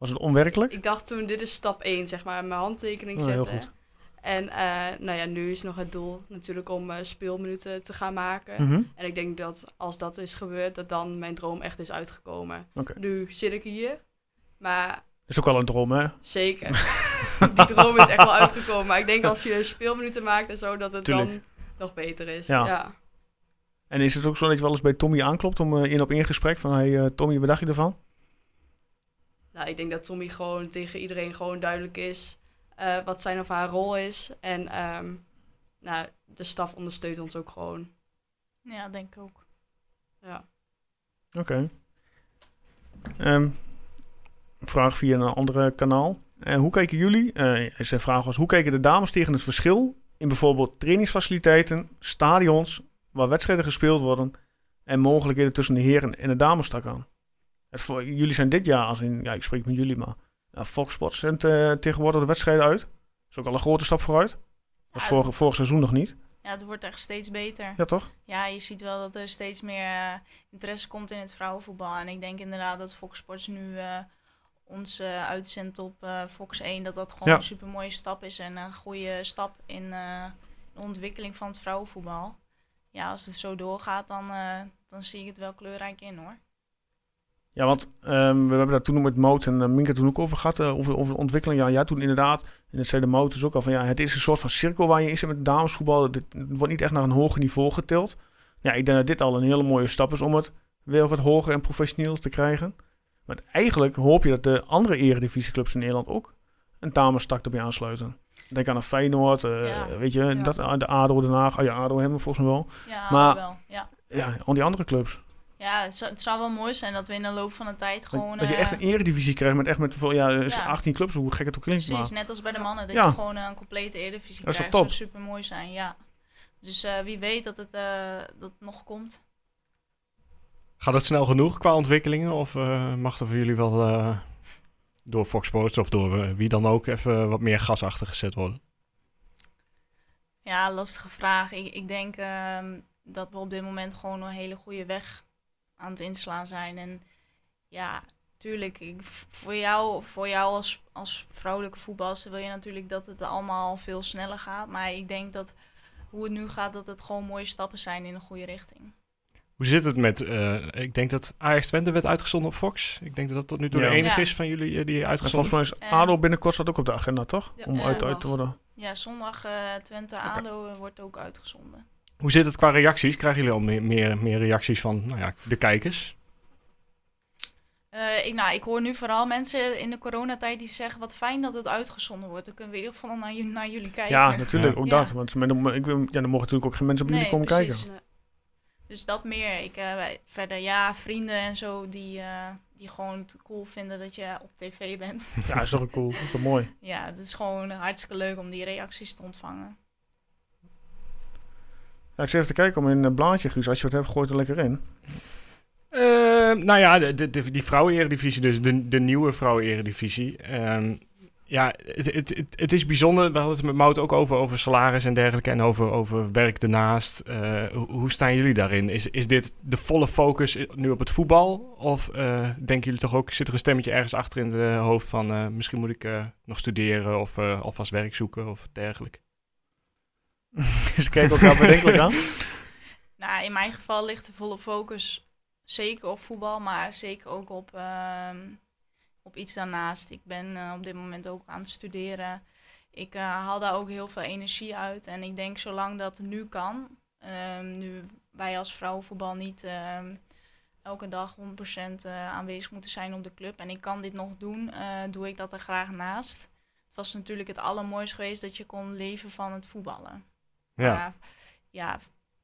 Was het onwerkelijk? Ik dacht toen, dit is stap 1, zeg maar, mijn handtekening Oh, heel zetten. goed. En eh, nou ja, nu is nog het doel natuurlijk om eh, speelminuten te gaan maken. Mhm. En ik denk dat als dat is gebeurd, dat dan mijn droom echt is uitgekomen. Nu zit ik hier, maar is ook wel een droom, hè? zeker. Die droom is echt wel uitgekomen. Maar ik denk als je speelminuten maakt en zo, dat het dan nog beter is. Ja. Ja. En is het ook zo dat je wel eens bij Tommy aanklopt om eh, in op één gesprek van, hey Tommy, wat dacht je ervan? Nou, ik denk dat Tommy gewoon tegen iedereen gewoon duidelijk is eh, wat zijn of haar rol is. En ehm, nou, de staf ondersteunt ons ook gewoon. Ja, denk ik ook. Ja. Oké. Ehm, vraag via een andere kanaal. Eh, hoe kijken jullie, eh zijn vraag was, hoe kijken de dames tegen het verschil in bijvoorbeeld trainingsfaciliteiten, stadions, waar wedstrijden gespeeld worden en mogelijkheden tussen de heren en de dames stak aan? Voor, jullie zijn dit jaar, als in, ja, ik spreek met jullie, maar Fox Sports zendt eh, tegenwoordig de wedstrijden uit. Dat is ook al een grote stap vooruit. Dat was Ja, vorig, vorig seizoen nog niet. Ja, het wordt echt steeds beter. Ja, toch? Ja, je ziet wel dat er steeds meer eh, interesse komt in het vrouwenvoetbal. En ik denk inderdaad dat Fox Sports nu eh, ons uitzendt op Fox 1. Dat dat gewoon Ja. een super mooie stap is. En een goede stap in de ontwikkeling van het vrouwenvoetbal. Ja, als het zo doorgaat, dan, dan zie ik het wel kleurrijk in hoor. Ja, want ehm, we hebben daar toen met Mout en uh, Minka toen ook over gehad, eh, over, over de ontwikkeling. Ja, ja, toen inderdaad, en dat zei de Mout dus ook al van, ja, het is een soort van cirkel waar je in zit met damesvoetbal. Dit wordt niet echt naar een hoger niveau getild. Ja, ik denk dat dit al een hele mooie stap is om het weer wat hoger en professioneel te krijgen. Maar eigenlijk hoop je dat de andere eredivisieclubs in Nederland ook een damestak erbij aansluiten. Denk aan een Feyenoord, eh, Ja. weet je, Ja. dat, de ADO Den Haag. Oh ja, ADO hebben we volgens mij wel. Ja, Maar- wel. Ja. Ja, al die andere clubs. Ja, het zou, het zou wel mooi zijn dat we in de loop van de tijd gewoon... Dat, dat je eh, echt een eredivisie krijgt met echt met veel- ja, eh, Ja. 18 clubs, hoe gek het ook klinkt. Precies, Maar. net als bij de mannen, dat Ja. je gewoon eh, een complete Eredivisie Dat krijgt. top? zou super mooi zijn, ja. Dus eh, wie weet dat het, eh, dat het nog komt. Gaat het snel genoeg qua ontwikkelingen? Of eh, mag er voor jullie wel eh, door Fox Sports of door eh, wie dan ook even wat meer gas achter gezet worden? Ja, lastige vraag. Ik, ik denk ehm, dat we op dit moment gewoon een hele goede weg aan het inslaan zijn. En ja, tuurlijk, ik, voor jou, voor jou als, als vrouwelijke voetbalster wil je natuurlijk dat het allemaal veel sneller gaat. Maar ik denk dat hoe het nu gaat, dat het gewoon mooie stappen zijn in de goede richting. Hoe zit het met, eh, ik denk dat Ajax Twente werd uitgezonden op Fox. Ik denk dat dat tot nu toe Ja. de enige Ja. is van jullie eh, die En uitgezonden volgens mij is Eh, ADO binnenkort staat ook op de agenda, toch? Ja, Om uit, uit te worden. Ja, zondag eh Twente ADO wordt ook uitgezonden. Hoe zit het qua reacties? Krijgen jullie al meer, meer, meer reacties van nou ja, de kijkers? Eh, ik, nou, ik hoor nu vooral mensen in de coronatijd die zeggen... wat fijn dat het uitgezonden wordt. Dan kunnen we in ieder geval naar, jullie- naar jullie kijken. Ja, natuurlijk, ook Ja. dat. Want met, een- ik, wil- ja, dan mogen natuurlijk ook geen mensen op jullie Nee, komen precies. kijken. Dus dat meer. Ik, eh, verder, ja, vrienden en zo... Die, eh, die gewoon het cool vinden dat je op tv bent. Ja, is toch cool. is toch mooi. ja, het is gewoon hartstikke leuk om die reacties te ontvangen. Ik zit even te kijken om in een blaadje, Guus. Als je wat hebt, gooi het er lekker in. Eh, nou ja, die vrouwen-eredivisie, dus de, de nieuwe vrouwen-eredivisie. Ehm, Ja, het, het, het, het is bijzonder. We hadden het met Mout ook over, over salaris en dergelijke. En over, over werk ernaast. Eh, hoe, staan jullie daarin? Is, is dit de volle focus nu op het voetbal? Of eh, denken jullie toch ook, zit er een stemmetje ergens achter in de hoofd van... eh, misschien moet ik eh, nog studeren of uh, alvast werk zoeken of dergelijke? Ze kijken elkaar bedenkelijk aan. Nou, in mijn geval ligt de volle focus zeker op voetbal, maar zeker ook op, uh, op iets daarnaast. Ik ben uh, op dit moment ook aan het studeren. Ik uh, haal daar ook heel veel energie uit. En ik denk zolang dat nu kan, um, nu wij als vrouwenvoetbal niet um, elke dag 100% aanwezig moeten zijn op de club. En ik kan dit nog doen, doe ik dat er graag naast. Het was natuurlijk het allermooiste geweest dat je kon leven van het voetballen. Ja. Maar, ja,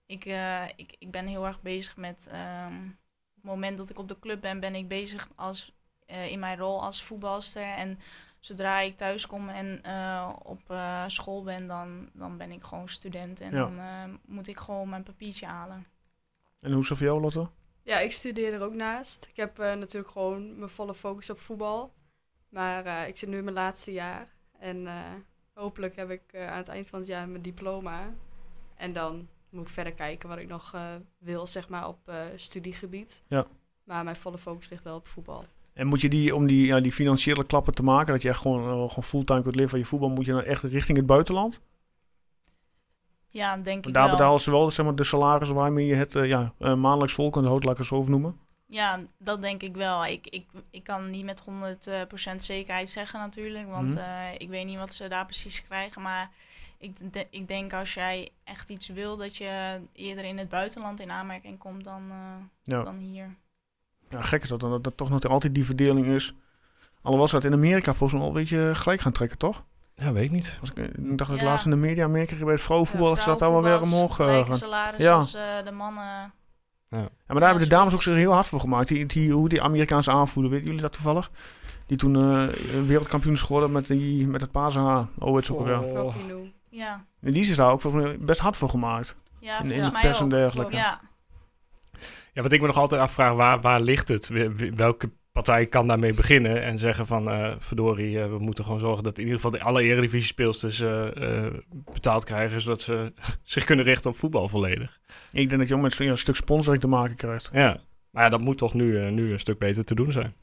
ik, uh, ik, ik ben heel erg bezig met. Um, op het moment dat ik op de club ben, ben ik bezig als, uh, in mijn rol als voetbalster. En zodra ik thuis kom en uh, op school ben, dan, dan ben ik gewoon student. En ja. dan moet ik gewoon mijn papiertje halen. En hoe is het voor jou, Lotte? Ja, ik studeer er ook naast. Ik heb natuurlijk gewoon mijn volle focus op voetbal. Maar ik zit nu in mijn laatste jaar. En hopelijk heb ik aan het eind van het jaar mijn diploma. En dan moet ik verder kijken wat ik nog uh, wil, zeg maar, op uh, studiegebied. Ja. Maar mijn volle focus ligt wel op voetbal. En moet je die, om die, ja, die financiële klappen te maken, dat je echt gewoon, uh, gewoon fulltime kunt leven van je voetbal, moet je dan echt richting het buitenland? Ja, denk Want ik daar wel. betalen ze wel zeg maar, de salarissen waarmee je het ja, maandelijks vol kunt houden, laat ik het zo noemen. Ja, dat denk ik wel. Ik, ik, ik kan niet met 100% zekerheid zeggen natuurlijk, want mm -hmm. ik weet niet wat ze daar precies krijgen, maar ik, de, ik denk als jij echt iets wil, dat je eerder in het buitenland in aanmerking komt dan, uh, ja. dan hier. Ja, gek is dat, dat, dat toch nog altijd die verdeling is. Alhoewel ze dat in Amerika volgens mij al een beetje gelijk gaan trekken, toch? Ja, weet ik niet. Als ik, ik dacht dat ja. laatst in de media Amerika bij het vrouwenvoetbal, dat ze dat daar wel weer omhoog uh, gaan. salaris ja. als uh, de mannen. Ja. ja, maar daar hebben de dames ook zich heel hard voor gemaakt. Die, die, hoe die Amerikaanse aanvoerder, weten jullie dat toevallig? Die toen uh, wereldkampioen is geworden met, die, met het paashaar. Oh, het is ook alweer. Ja. En die is daar ook best hard voor gemaakt. Ja, in, pers en dergelijke. Ja. ja, wat ik me nog altijd afvraag, waar, waar ligt het? Welke partij kan daarmee beginnen en zeggen van... Uh, verdorie, uh, we moeten gewoon zorgen dat in ieder geval de alle eredivisie-speelsters uh, betaald krijgen... zodat ze zich kunnen richten op voetbal volledig. Ik denk dat je ook met zo'n een stuk sponsoring te maken krijgt. Ja, maar ja, dat moet toch nu, nu een stuk beter te doen zijn.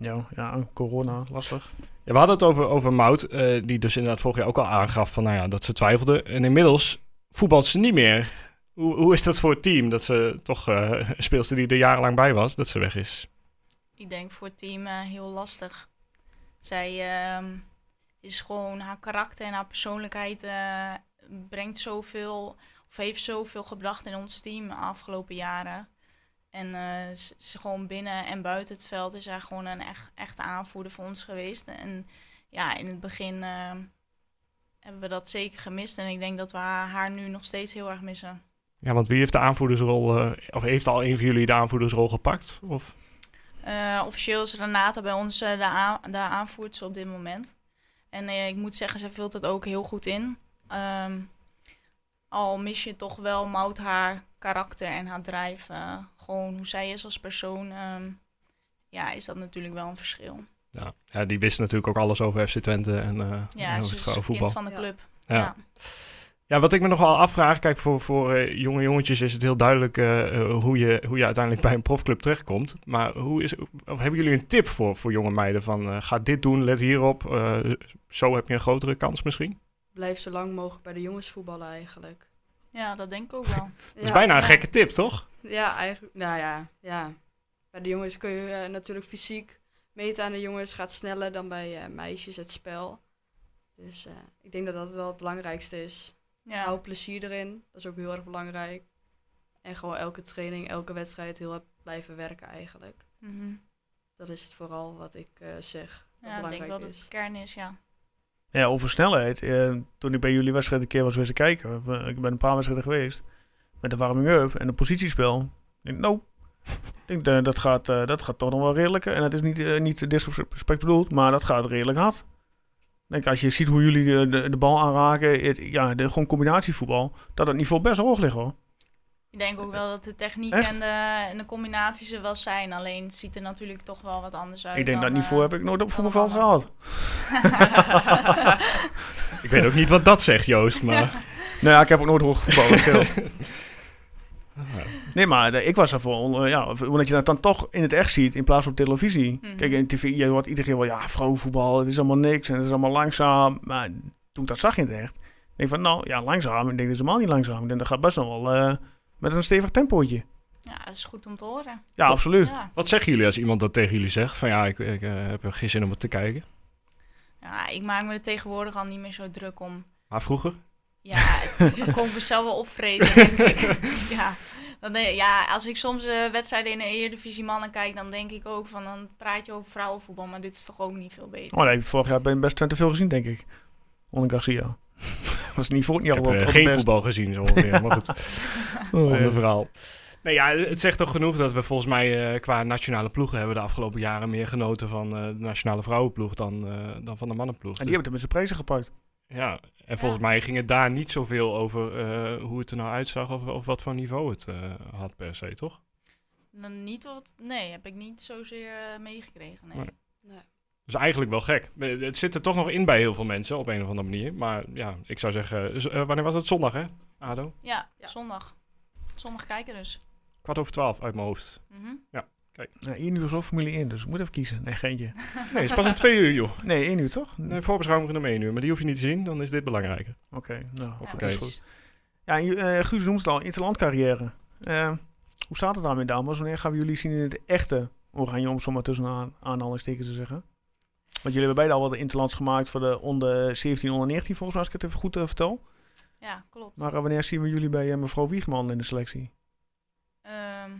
Ja, ja corona, lastig. Ja, we hadden het over, over Mout, uh, die dus inderdaad vorig jaar ook al aangaf van, nou ja, dat ze twijfelde. En inmiddels voetbalt ze niet meer. Hoe, hoe is dat voor het team, dat ze toch uh, een speelster die er jarenlang bij was, dat ze weg is? Ik denk voor het team uh, heel lastig. Zij is gewoon, haar karakter en haar persoonlijkheid brengt zoveel, of heeft zoveel gebracht in ons team de afgelopen jaren. En uh, ze, ze gewoon binnen en buiten het veld is hij gewoon een echt, echte aanvoerder voor ons geweest. En ja, in het begin uh, hebben we dat zeker gemist. En ik denk dat we haar, haar, nu nog steeds heel erg missen. Ja, want wie heeft de aanvoerdersrol, uh, of heeft al een van jullie de aanvoerdersrol gepakt? Of? officieel is Renata bij ons de, aan, de aanvoerder op dit moment. En ik moet zeggen, ze vult het ook heel goed in. Um, al mis je toch wel Mout haar karakter en haar drijf. Uh, gewoon hoe zij is als persoon. Um, ja, is dat natuurlijk wel een verschil. Ja, ja die wist natuurlijk ook alles over FC Twente en uh, ja, het vrouwenvoetbal. van de club. Ja. ja. Ja, wat ik me nog wel afvraag, kijk, voor, voor uh, jonge jongetjes is het heel duidelijk uh, hoe, je, hoe je uiteindelijk bij een profclub terechtkomt. Maar hoe is, of hebben jullie een tip voor, voor jonge meiden van uh, ga dit doen, let hierop, zo heb je een grotere kans misschien? Blijf zo lang mogelijk bij de jongens voetballen eigenlijk. Ja, dat denk ik ook wel. dat is ja, bijna een ja. gekke tip, toch? Ja, eigenlijk. Nou ja, ja. Bij de jongens kun je uh, natuurlijk fysiek meten aan de jongens. Gaat sneller dan bij uh, meisjes het spel. Dus uh, ik denk dat dat wel het belangrijkste is. Ja. Hou plezier erin. Dat is ook heel erg belangrijk. En gewoon elke training, elke wedstrijd heel hard blijven werken eigenlijk. Mm -hmm. Dat is het vooral wat ik zeg. Ja, ik denk dat het kern is, ja. Ja, over snelheid. Eh, toen ik bij jullie wedstrijd een keer was wezen kijken. Ik ben een paar wedstrijden geweest. Met de warming-up en een positiespel. Ik denk, nou, ik denk, uh, dat, gaat, dat gaat toch nog wel redelijk. En het is niet, niet disrespect bedoeld, maar dat gaat redelijk hard. Denk, als je ziet hoe jullie de, de, de bal aanraken, ja, de, gewoon combinatievoetbal, dat het niveau best hoog ligt hoor. Ik denk ook wel dat de techniek en de, en de combinaties er wel zijn. Alleen het ziet er natuurlijk toch wel wat anders uit. Ik denk dat niveau eh, heb ik nooit op voetbalveld ander. gehad. Ik weet ook niet wat dat zegt, Joost, maar... Nou ja, ik heb ook nooit hoog voetbal gespeeld. Nee, maar eh, ik was ervoor, eh, ja, omdat je dat dan toch in het echt ziet in plaats van op televisie. Mhm. Kijk, in tv, je hoort iedere keer wel, ja, vrouwenvoetbal, het is allemaal niks en het is allemaal langzaam. Maar toen ik dat zag in het echt, denk ik van, nou, ja, langzaam. Ik denk, dat is helemaal niet langzaam. Ik denk, dat gaat best nog wel met een stevig tempootje. Ja, dat is goed om te horen. Ja, absoluut. Ja. Wat zeggen jullie als iemand dat tegen jullie zegt? Van ja, ik, ik eh, heb er geen zin om het te kijken. ja, ik maak me er tegenwoordig al niet meer zo druk om. Maar vroeger? Ja, het- dan kon ik mezelf wel opvreten, denk ik. Ja. Dan denk, ja, als ik soms eh, wedstrijden in de Eredivisie mannen kijk, dan denk ik ook van, dan praat je over vrouwenvoetbal, maar dit is toch ook niet veel beter. Oh nee, vorig jaar ben je best te veel gezien, denk ik. Onder Garcia. Was niet voor niet Ik heb al eh, op geen best. voetbal gezien, zo ongeveer. maar goed, Oh, verhaal. Nee, ja, het zegt toch genoeg dat we volgens mij eh, qua nationale ploegen hebben de afgelopen jaren meer genoten van eh, de nationale vrouwenploeg dan, eh, dan van de mannenploeg. En die hebben het met zijn prijzen gepakt. Ja, en volgens mij ging het daar niet zoveel over eh, hoe het er nou uitzag of, of wat voor niveau het eh, had per se, toch? Dan niet wat, nee, heb ik niet zozeer meegekregen. Nee. Nee. Nee. Dus eigenlijk wel gek. Eh, Het zit er toch nog in bij heel veel mensen op een of andere manier. Maar ja, ik zou zeggen, z- eh, wanneer was het? Zondag, hè? Ado? Ja, Ja. zondag. Zondag kijken dus. Kwart over twaalf uit mijn hoofd. Mhm. Nou, 1 uur is ook Formule 1, dus ik moet even kiezen. Nee, geintje. Nee, het is pas om twee uur, joh. Nee, 1 uur toch? Nee, voorbeschouwing om één uur, maar die hoef je niet te zien. Dan is dit belangrijker. Oké, nou, Ja, is goed. Ja, en, eh, Guus noemt het al, interlandcarrière. Eh hoe staat het daarmee, dames? Wanneer gaan we jullie zien in het echte oranje, om het zo maar tussen aan, aanhalingstekens te zeggen? Want jullie hebben beide al wat interlands gemaakt voor de onder 17, onder 19, volgens mij, als ik het even goed eh, vertel. Ja, klopt. Maar eh, wanneer zien we jullie bij eh, mevrouw Wiegman in de selectie? Ehm,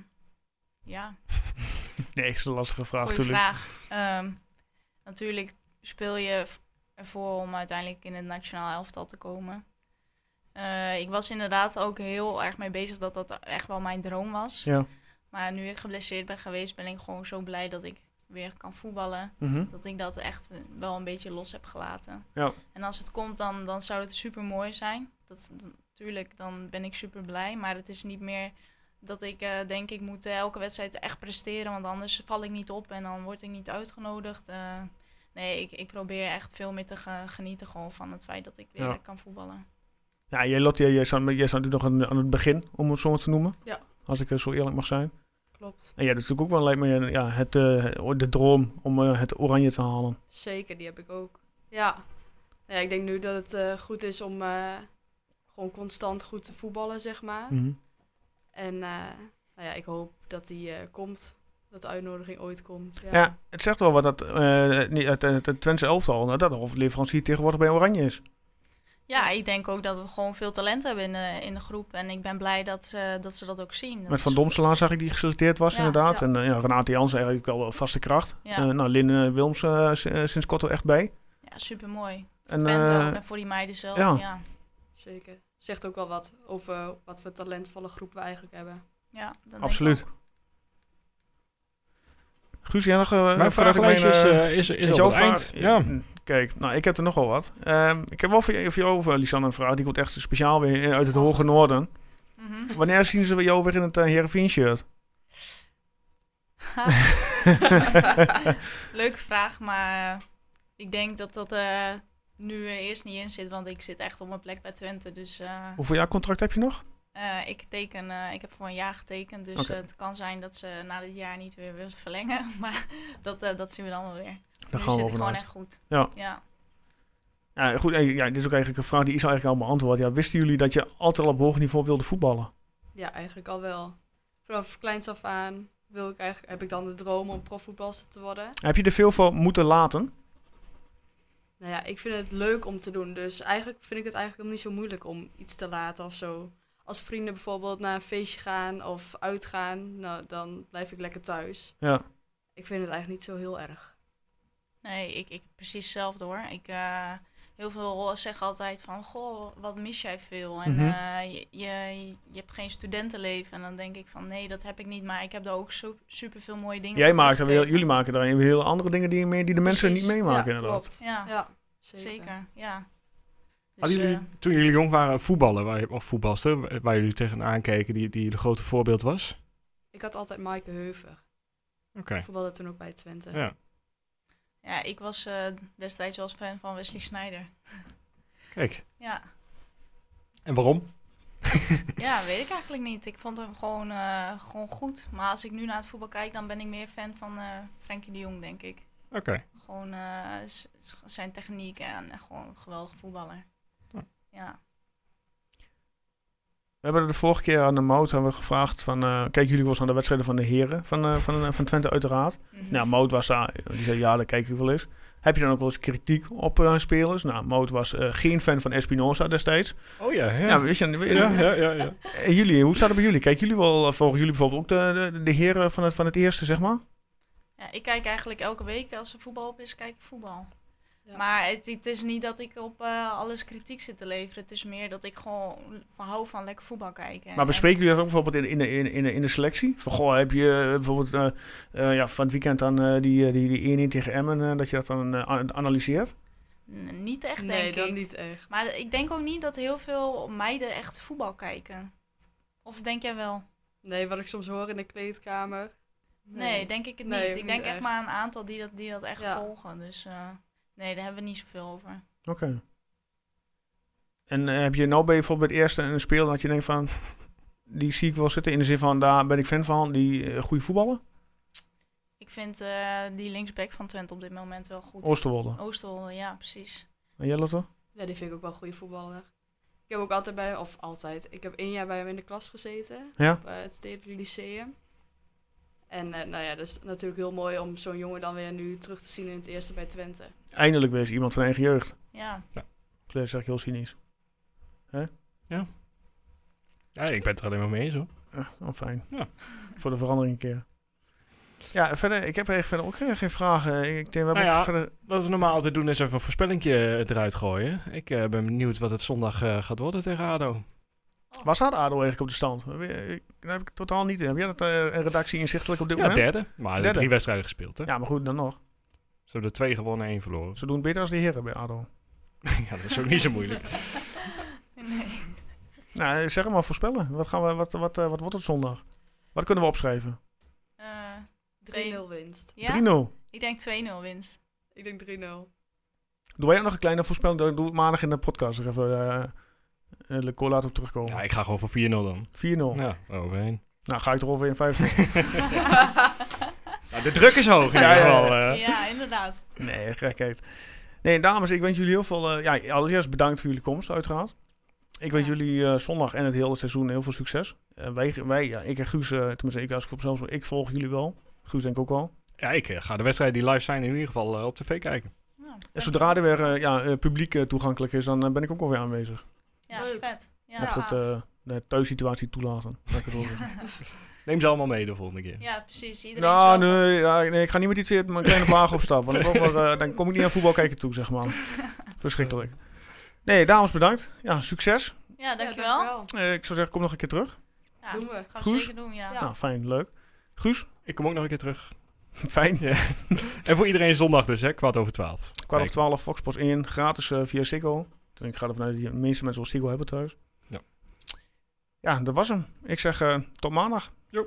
ja, Nee, is een lastige vraag goede natuurlijk. vraag. Ehm, natuurlijk speel je ervoor om uiteindelijk in het nationaal elftal te komen. Ik was inderdaad ook heel erg mee bezig dat dat echt wel mijn droom was. Ja. Maar nu ik geblesseerd ben geweest, ben ik gewoon zo blij dat ik weer kan voetballen. Mhm. Dat ik dat echt wel een beetje los heb gelaten. Ja. En als het komt, dan, dan zou het super mooi zijn. Dat, natuurlijk, dan ben ik super blij. Maar het is niet meer dat ik eh, denk ik moet eh, elke wedstrijd echt presteren. Want anders val ik niet op en dan word ik niet uitgenodigd. Eh, nee, ik, ik probeer echt veel meer te ge- genieten gewoon van het feit dat ik weer Ja. kan voetballen. Ja, jij, Lotte, jij staat, jij staat natuurlijk nog aan, aan het begin, om het zo maar te noemen. Ja. Als ik zo eerlijk mag zijn. Klopt. En jij hebt natuurlijk ook wel, lijkt me, ja, het, eh, de droom om eh, het oranje te halen. Zeker, die heb ik ook. Ja. ja ik denk nu dat het eh, goed is om gewoon constant goed te voetballen, zeg maar. Mhm. En nou ja, ik hoop dat die komt. Dat de uitnodiging ooit komt. Ja. Ja, het zegt wel wat dat niet- het, het, het Twentse elftal, dat de hoofdleverancier tegenwoordig bij Oranje is. Ja, ik denk ook dat we gewoon veel talent hebben in de, in de groep. En ik ben blij dat, eh, dat ze dat ook zien. Dat Met Van Domselaar zag ik die geselecteerd was Ja, inderdaad. ja. En eh, ja, Renate Jans eigenlijk wel wel vaste kracht. Ja. Eh, nou, Lynn eh, Wilms eh, eh, sinds kort er echt bij. Ja, super mooi. En, eh, ook en voor die meiden zelf. ja. Ja. Ja, Zeker. Zegt ook wel wat over wat voor talentvolle groep we eigenlijk hebben. dat denk ik Absoluut. ook. Guus, jij nog... Mijn ik mijn, vraaglijstje is, eh, is, is, is op jouw het vraag? eind. Ja. Mm, Kijk, nou, ik heb er nog wel wat. Ehm, ik heb wel voor jou, voor jou over Lisanne een vraag. Die komt echt speciaal weer uit het hoge noorden. Mhm. Wanneer zien ze jou weer in het uh, Heerenveen shirt? Leuke vraag, maar eh, ik denk dat dat eh, nu er eerst niet in zit, want ik zit echt op mijn plek bij Twente. Dus eh, Hoeveel jaar contract heb je nog? Eh, ik, teken, eh, ik heb voor een jaar getekend, dus eh, het kan zijn dat ze na dit jaar niet weer willen verlengen. Maar dat, dat zien we dan wel weer. Nu gaan we gewoon echt goed. Ja. ja. Ja, goed. Ja, dit is ook eigenlijk een vraag die is eigenlijk al beantwoord. Ja, wisten jullie dat je altijd al op hoog niveau wilde voetballen? Ja, eigenlijk al wel. Vanaf kleins af aan wil ik eigenlijk, heb ik dan de droom om profvoetbalster te worden. Heb je er veel voor moeten laten? Nou ja, ik vind het leuk om te doen. Dus eigenlijk vind ik het eigenlijk helemaal niet zo moeilijk om iets te laten of zo. Als vrienden bijvoorbeeld naar een feestje gaan of uitgaan, nou, dan blijf ik lekker thuis. Ja. Ik vind het eigenlijk niet zo heel erg. Nee, ik, ik precies hetzelfde hoor. Ik, eh, heel veel zeggen altijd van, goh, wat mis jij veel? En Mhm. eh, je, je, je hebt geen studentenleven. En dan denk ik van, nee, dat heb ik niet. Maar ik heb daar ook zo, super veel mooie dingen Jij maakt er weer, teruggekregen. jullie maken daar weer heel andere dingen die, mee, die de mensen Precies. niet meemaken ja, inderdaad. klopt. Ja, Ja, zeker. zeker. Ja. Hadden Dus, jullie, eh, toen jullie jong waren, voetballen, waar, of voetbalster, waar jullie tegenaan keken, die, die een grote voorbeeld was? Ik had altijd Maaike Heuver. Oké. Ik voetbalde toen ook bij Twente. Ja. ja, ik was eh, destijds wel eens fan van Wesley Sneijder. Kijk. Ja. En waarom? ja, weet ik eigenlijk niet. Ik vond hem gewoon, eh, gewoon goed. Maar als ik nu naar het voetbal kijk, dan ben ik meer fan van eh Frenkie de Jong, denk ik. Oké. Gewoon eh, zijn techniek en gewoon een geweldige voetballer. Ja. We hebben de vorige keer aan de Mout hebben we gevraagd van... eh kijken jullie wel eens naar de wedstrijden van de heren van, eh, van, eh, van Twente uiteraard? Mhm. Nou, Mout was daar, die zei ja, daar kijk ik wel eens. Heb je dan ook wel eens kritiek op eh, spelers? Nou, Mout was eh, geen fan van Espinosa destijds. Oh ja, ja. Ja, weet je, weet je- ja, ja, ja, ja. En jullie, hoe staat het bij jullie? Kijken jullie wel, volgen jullie bijvoorbeeld ook de, de, de heren van het, van het eerste, zeg maar? ja, ik kijk eigenlijk elke week als er voetbal op is, kijk ik voetbal. Ja. Maar het, het is niet dat ik op eh, alles kritiek zit te leveren. Het is meer dat ik gewoon van hou van lekker voetbal kijken. Maar bespreken jullie dat ook bijvoorbeeld in, in, de- in, in, de- in de selectie? Van, goh, heb je eh, bijvoorbeeld eh, eh, ja, van het weekend dan die, die, die 1-1 tegen Emmen, dat je dat dan an- analyseert? Niet echt, nee, denk dan ik. niet echt. Maar ik denk ook niet dat heel veel meiden echt voetbal kijken. Of denk jij wel? Nee, wat ik soms hoor in de kleedkamer. Nee, denk ik het niet. Nee, ik denk niet echt echt. maar een aantal die dat, die dat echt Ja. volgen. Dus eh, nee, daar hebben we niet zoveel over. Oké. En eh, heb je nou bij bijvoorbeeld het eerste een speler dat je denkt van... Die zie ik wel zitten in de zin van, daar ben ik fan van, die eh, goede voetballen? Ik vind eh, die linksback van Twente op dit moment wel goed. Oosterwolde. Oosterwolde, ja, precies. En jij Lotte? Ja, die vind ik ook wel een goede voetballer. Ik heb ook altijd bij, of altijd, ik heb één jaar bij hem in de klas gezeten. Ja? Op het Stedelijk Lyceum. En eh, nou ja, dat is natuurlijk heel mooi om zo'n jongen dan weer nu terug te zien in het eerste bij Twente. Eindelijk weer eens iemand van eigen jeugd. Ja, Dat zeg ik heel cynisch. Ja, ik ben het er alleen maar mee eens hoor. Eh, oh, fijn. Ja. Voor de verandering een keer. Ja, verder, ik heb eigenlijk verder ook geen, geen vragen. Ik denk, we hebben Nou ja. verder... Wat we normaal altijd doen is even een voorspellingje eruit gooien. Ik eh, ben benieuwd wat het zondag eh, gaat worden tegen ADO. Waar staat ADO eigenlijk op de stand? Eh, ik- Daar heb ik totaal niet in. Heb jij dat eh, een redactie inzichtelijk op dit Ja, moment? derde. Maar er Derde. drie wedstrijden gespeeld hè. Ja, maar goed, dan nog. Ze hebben er twee gewonnen en één verloren. Ze doen beter als de heren bij ADO. ja, dat is ook niet zo moeilijk. nee. Nou, zeg maar voorspellen. Wat, gaan we, wat, wat, eh, wat wordt het zondag? Wat kunnen we opschrijven? Eh, 3-0 twee- winst. ja? 3-0. Ik denk 2-0 winst. Ik denk 3-0. Doe jij ook nog een kleine voorspelling? Dan Doe het maandag in de podcast even uh, uh, laten op terugkomen. Ja, ik ga gewoon voor 4-0 dan. 4-0. Ja, overheen. Nou, ga ik er over in 5 Nou, de druk is hoog in Ja, ieder ja, geval. ja. eh. ja, inderdaad. Nee, gekheid. Nee, dames, ik wens jullie heel veel... eh, ja, allereerst bedankt voor jullie komst, uiteraard. Ik wens Ja. jullie eh, zondag en het hele seizoen heel veel succes. En wij, wij ja, ik en Guus, eh, tenminste ik als ik voor mezelf ik volg jullie wel. Guus denk ik ook wel. Ja, ik eh, ga de wedstrijden die live zijn in ieder geval eh, op tv kijken. Nou, En zodra er weer eh, ja, eh, publiek eh, toegankelijk is, dan eh, ben ik ook alweer aanwezig. Ja, Leuk. vet. Ja, Mocht het eh, de thuissituatie toelaten. Neem ze allemaal mee de volgende keer. ja, precies. Iedereen Nou, nee, ja, nee, ik ga niet met iets mijn kleine wagen opstappen. Want dan, kom ik maar, eh, dan kom ik niet aan voetbal kijken toe, zeg maar. Verschrikkelijk. Nee, dames bedankt. Ja, succes. Ja, dankjewel. Ja, Eh, ik zou zeggen, kom nog een keer terug. Doen we. Gaan we Guus? zeker doen, ja. Ja. Nou, fijn, leuk. Guus, Ik kom ook nog een keer terug. fijn. En voor iedereen zondag dus, hè? Kwart over twaalf. Kwart over twaalf, Fox Sports 1, gratis via Ziggo. Ik ga ervan uit dat de meeste mensen wel Ziggo hebben thuis. Ja. Ja, dat was hem. Ik zeg eh, tot maandag. Jo.